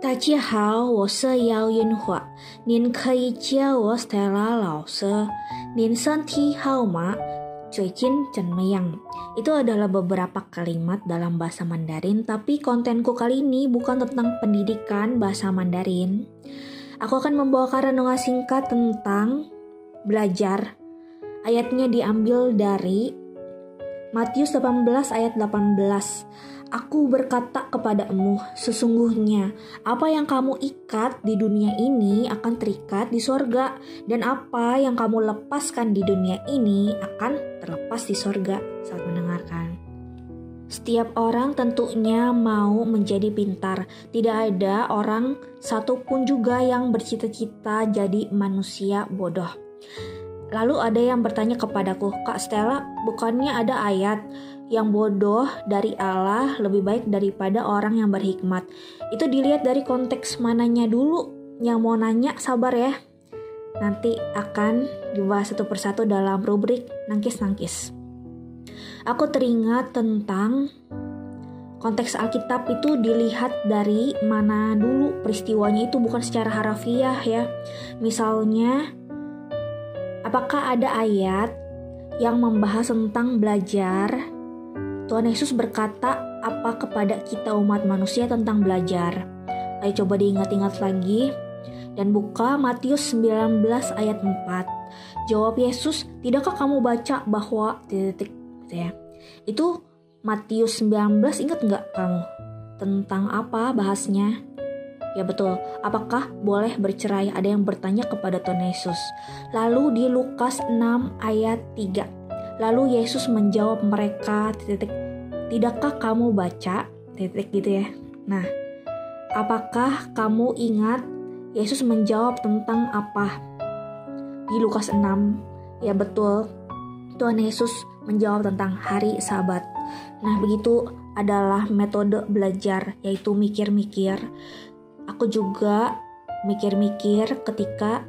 大家好，我是姚云华，您可以叫我 Stella 老师。您身体好吗？最近怎么样？Itu adalah beberapa kalimat dalam bahasa Mandarin, tapi kontenku kali ini bukan tentang pendidikan bahasa Mandarin. Aku akan membawakan renungan singkat tentang belajar. Ayatnya diambil dari Matius 18 ayat 18. Aku berkata kepadamu, sesungguhnya apa yang kamu ikat di dunia ini akan terikat di sorga, dan apa yang kamu lepaskan di dunia ini akan terlepas di sorga saat mendengarkan. Setiap orang tentunya mau menjadi pintar. Tidak ada orang satupun juga yang bercita-cita jadi manusia bodoh. Lalu ada yang bertanya kepadaku, Kak Stella, bukannya ada ayat yang bodoh dari Allah lebih baik daripada orang yang berhikmat. Itu dilihat dari konteks mananya dulu. Yang mau nanya sabar ya. Nanti akan dibahas satu persatu dalam rubrik nangkis-nangkis. Aku teringat tentang konteks Alkitab itu dilihat dari mana dulu peristiwanya itu bukan secara harafiah ya. Misalnya, apakah ada ayat yang membahas tentang belajar Tuhan Yesus berkata apa kepada kita umat manusia tentang belajar. Ayo coba diingat-ingat lagi dan buka Matius 19 ayat 4. Jawab Yesus, tidakkah kamu baca bahwa titik ya. Itu Matius 19 ingat nggak kamu? Tentang apa bahasnya? Ya betul, apakah boleh bercerai? Ada yang bertanya kepada Tuhan Yesus. Lalu di Lukas 6 ayat 3 Lalu Yesus menjawab mereka titik Tidakkah kamu baca titik gitu ya. Nah, apakah kamu ingat Yesus menjawab tentang apa? Di Lukas 6, ya betul. Tuhan Yesus menjawab tentang hari Sabat. Nah, begitu adalah metode belajar yaitu mikir-mikir. Aku juga mikir-mikir ketika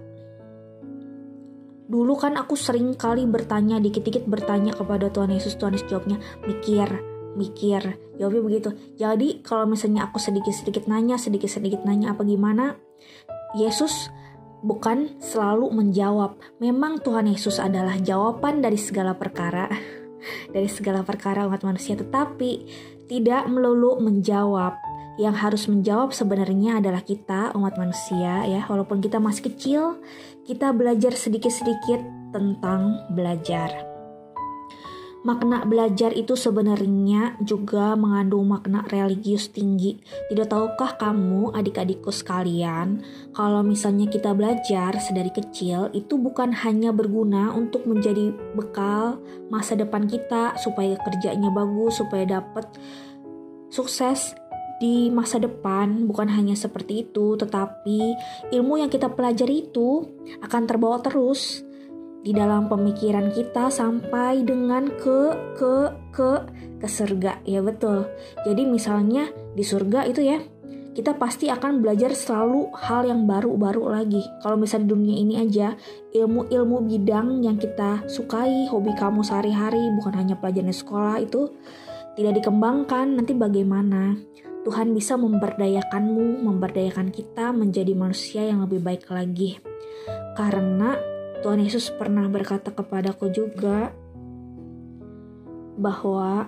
Dulu kan aku sering kali bertanya, dikit-dikit bertanya kepada Tuhan Yesus, Tuhan Yesus jawabnya, mikir, mikir, jawabnya begitu. Jadi kalau misalnya aku sedikit-sedikit nanya, sedikit-sedikit nanya apa gimana, Yesus bukan selalu menjawab. Memang Tuhan Yesus adalah jawaban dari segala perkara, dari segala perkara umat manusia, tetapi tidak melulu menjawab yang harus menjawab sebenarnya adalah kita umat manusia ya. Walaupun kita masih kecil kita belajar sedikit-sedikit tentang belajar. Makna belajar itu sebenarnya juga mengandung makna religius tinggi. Tidak tahukah kamu, adik-adikku sekalian, kalau misalnya kita belajar sedari kecil itu bukan hanya berguna untuk menjadi bekal masa depan kita supaya kerjanya bagus, supaya dapat sukses di masa depan bukan hanya seperti itu, tetapi ilmu yang kita pelajari itu akan terbawa terus di dalam pemikiran kita sampai dengan ke ke ke ke surga ya betul. Jadi misalnya di surga itu ya kita pasti akan belajar selalu hal yang baru-baru lagi. Kalau misalnya di dunia ini aja, ilmu-ilmu bidang yang kita sukai, hobi kamu sehari-hari, bukan hanya pelajaran sekolah itu tidak dikembangkan, nanti bagaimana? Tuhan bisa memberdayakanmu, memberdayakan kita menjadi manusia yang lebih baik lagi. Karena Tuhan Yesus pernah berkata kepadaku juga bahwa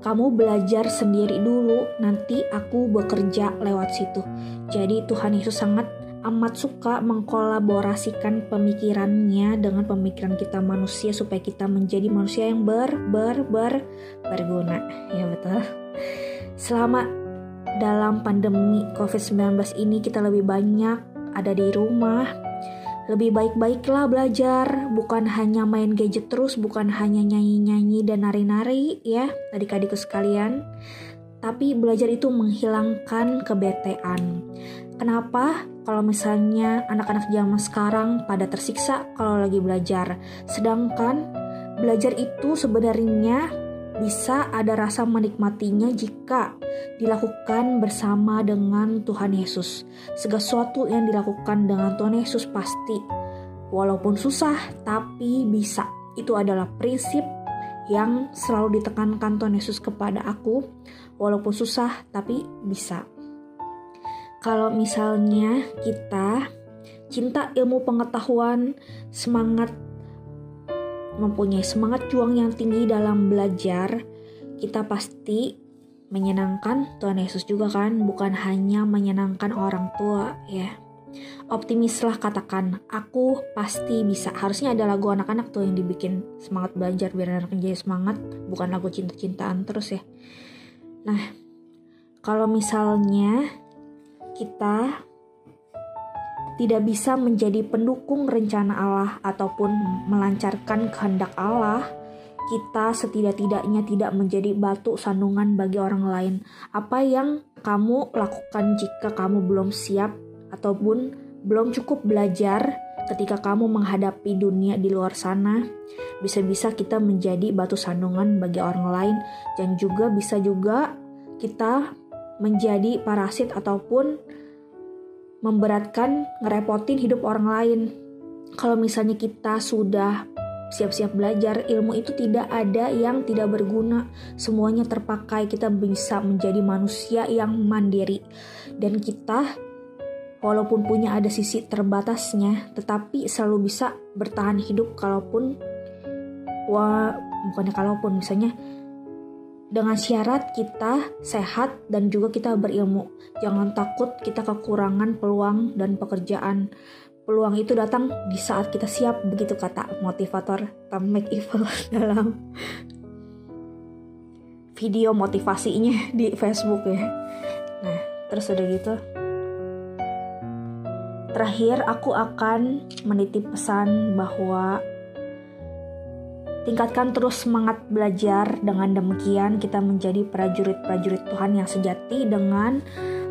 kamu belajar sendiri dulu, nanti aku bekerja lewat situ. Jadi Tuhan Yesus sangat amat suka mengkolaborasikan pemikirannya dengan pemikiran kita manusia supaya kita menjadi manusia yang ber ber ber berguna. Ya betul. Selama dalam pandemi COVID-19 ini kita lebih banyak ada di rumah, lebih baik-baiklah belajar, bukan hanya main gadget terus, bukan hanya nyanyi-nyanyi dan nari-nari ya, adik-adikku sekalian. Tapi belajar itu menghilangkan kebetean. Kenapa? Kalau misalnya anak-anak zaman sekarang pada tersiksa kalau lagi belajar, sedangkan belajar itu sebenarnya bisa ada rasa menikmatinya jika dilakukan bersama dengan Tuhan Yesus. Segala sesuatu yang dilakukan dengan Tuhan Yesus pasti, walaupun susah, tapi bisa. Itu adalah prinsip yang selalu ditekankan Tuhan Yesus kepada aku, walaupun susah, tapi bisa. kalau misalnya kita cinta ilmu pengetahuan, semangat mempunyai semangat juang yang tinggi dalam belajar, kita pasti menyenangkan Tuhan Yesus juga kan, bukan hanya menyenangkan orang tua ya. Optimislah katakan, aku pasti bisa. Harusnya ada lagu anak-anak tuh yang dibikin semangat belajar biar anak jadi semangat, bukan lagu cinta-cintaan terus ya. Nah, kalau misalnya kita tidak bisa menjadi pendukung rencana Allah ataupun melancarkan kehendak Allah, kita setidak-tidaknya tidak menjadi batu sandungan bagi orang lain. Apa yang kamu lakukan jika kamu belum siap ataupun belum cukup belajar ketika kamu menghadapi dunia di luar sana? Bisa-bisa kita menjadi batu sandungan bagi orang lain dan juga bisa juga kita menjadi parasit ataupun memberatkan, ngerepotin hidup orang lain. Kalau misalnya kita sudah siap-siap belajar, ilmu itu tidak ada yang tidak berguna. Semuanya terpakai, kita bisa menjadi manusia yang mandiri. Dan kita walaupun punya ada sisi terbatasnya, tetapi selalu bisa bertahan hidup kalaupun wah bukannya kalaupun misalnya dengan syarat kita sehat dan juga kita berilmu. Jangan takut kita kekurangan peluang dan pekerjaan. Peluang itu datang di saat kita siap, begitu kata motivator Tom McEvil dalam video motivasinya di Facebook ya. Nah, terus udah gitu. Terakhir, aku akan menitip pesan bahwa Tingkatkan terus semangat belajar. Dengan demikian, kita menjadi prajurit-prajurit Tuhan yang sejati dengan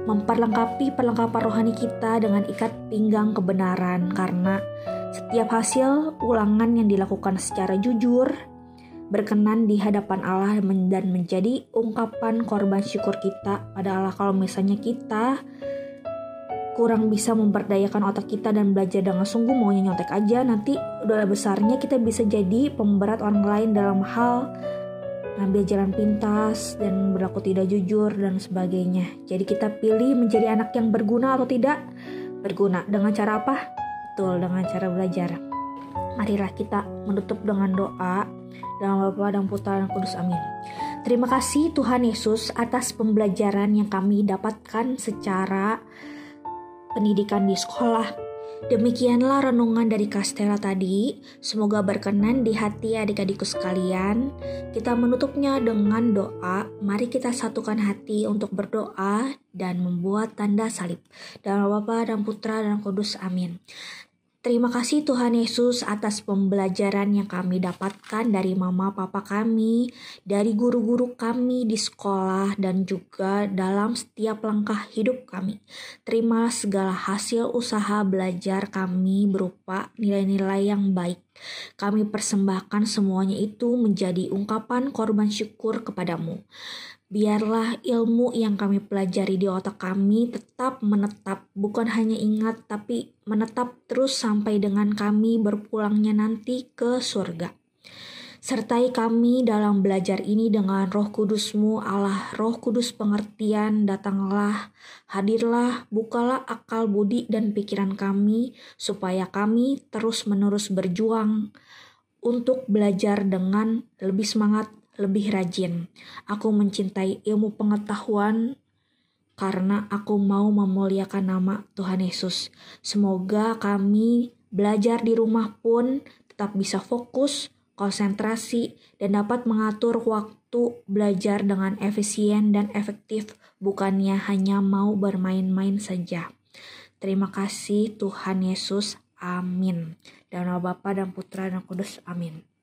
memperlengkapi perlengkapan rohani kita dengan ikat pinggang kebenaran, karena setiap hasil ulangan yang dilakukan secara jujur berkenan di hadapan Allah dan menjadi ungkapan korban syukur kita pada Allah. Kalau misalnya kita kurang bisa memperdayakan otak kita dan belajar dengan sungguh maunya nyontek aja. Nanti udah besarnya kita bisa jadi pemberat orang lain dalam hal ngambil jalan pintas dan berlaku tidak jujur dan sebagainya. Jadi kita pilih menjadi anak yang berguna atau tidak? Berguna. Dengan cara apa? betul dengan cara belajar. Marilah kita menutup dengan doa dalam Bapa dan Putra dan Kudus Amin. Terima kasih Tuhan Yesus atas pembelajaran yang kami dapatkan secara pendidikan di sekolah. Demikianlah renungan dari Kastela tadi. Semoga berkenan di hati adik-adikku sekalian. Kita menutupnya dengan doa. Mari kita satukan hati untuk berdoa dan membuat tanda salib. Dalam Bapa dan Putra dan Kudus. Amin. Terima kasih Tuhan Yesus atas pembelajaran yang kami dapatkan dari mama papa kami, dari guru-guru kami di sekolah dan juga dalam setiap langkah hidup kami. Terima segala hasil usaha belajar kami berupa nilai-nilai yang baik. Kami persembahkan semuanya itu menjadi ungkapan korban syukur kepadamu. Biarlah ilmu yang kami pelajari di otak kami tetap menetap, bukan hanya ingat, tapi menetap terus sampai dengan kami berpulangnya nanti ke surga. Sertai kami dalam belajar ini dengan roh kudusmu, Allah roh kudus pengertian, datanglah, hadirlah, bukalah akal budi dan pikiran kami, supaya kami terus-menerus berjuang untuk belajar dengan lebih semangat, lebih rajin. Aku mencintai ilmu pengetahuan karena aku mau memuliakan nama Tuhan Yesus. Semoga kami belajar di rumah pun tetap bisa fokus, konsentrasi, dan dapat mengatur waktu belajar dengan efisien dan efektif, bukannya hanya mau bermain-main saja. Terima kasih Tuhan Yesus. Amin. Dan Bapa dan Putra dan Kudus. Amin.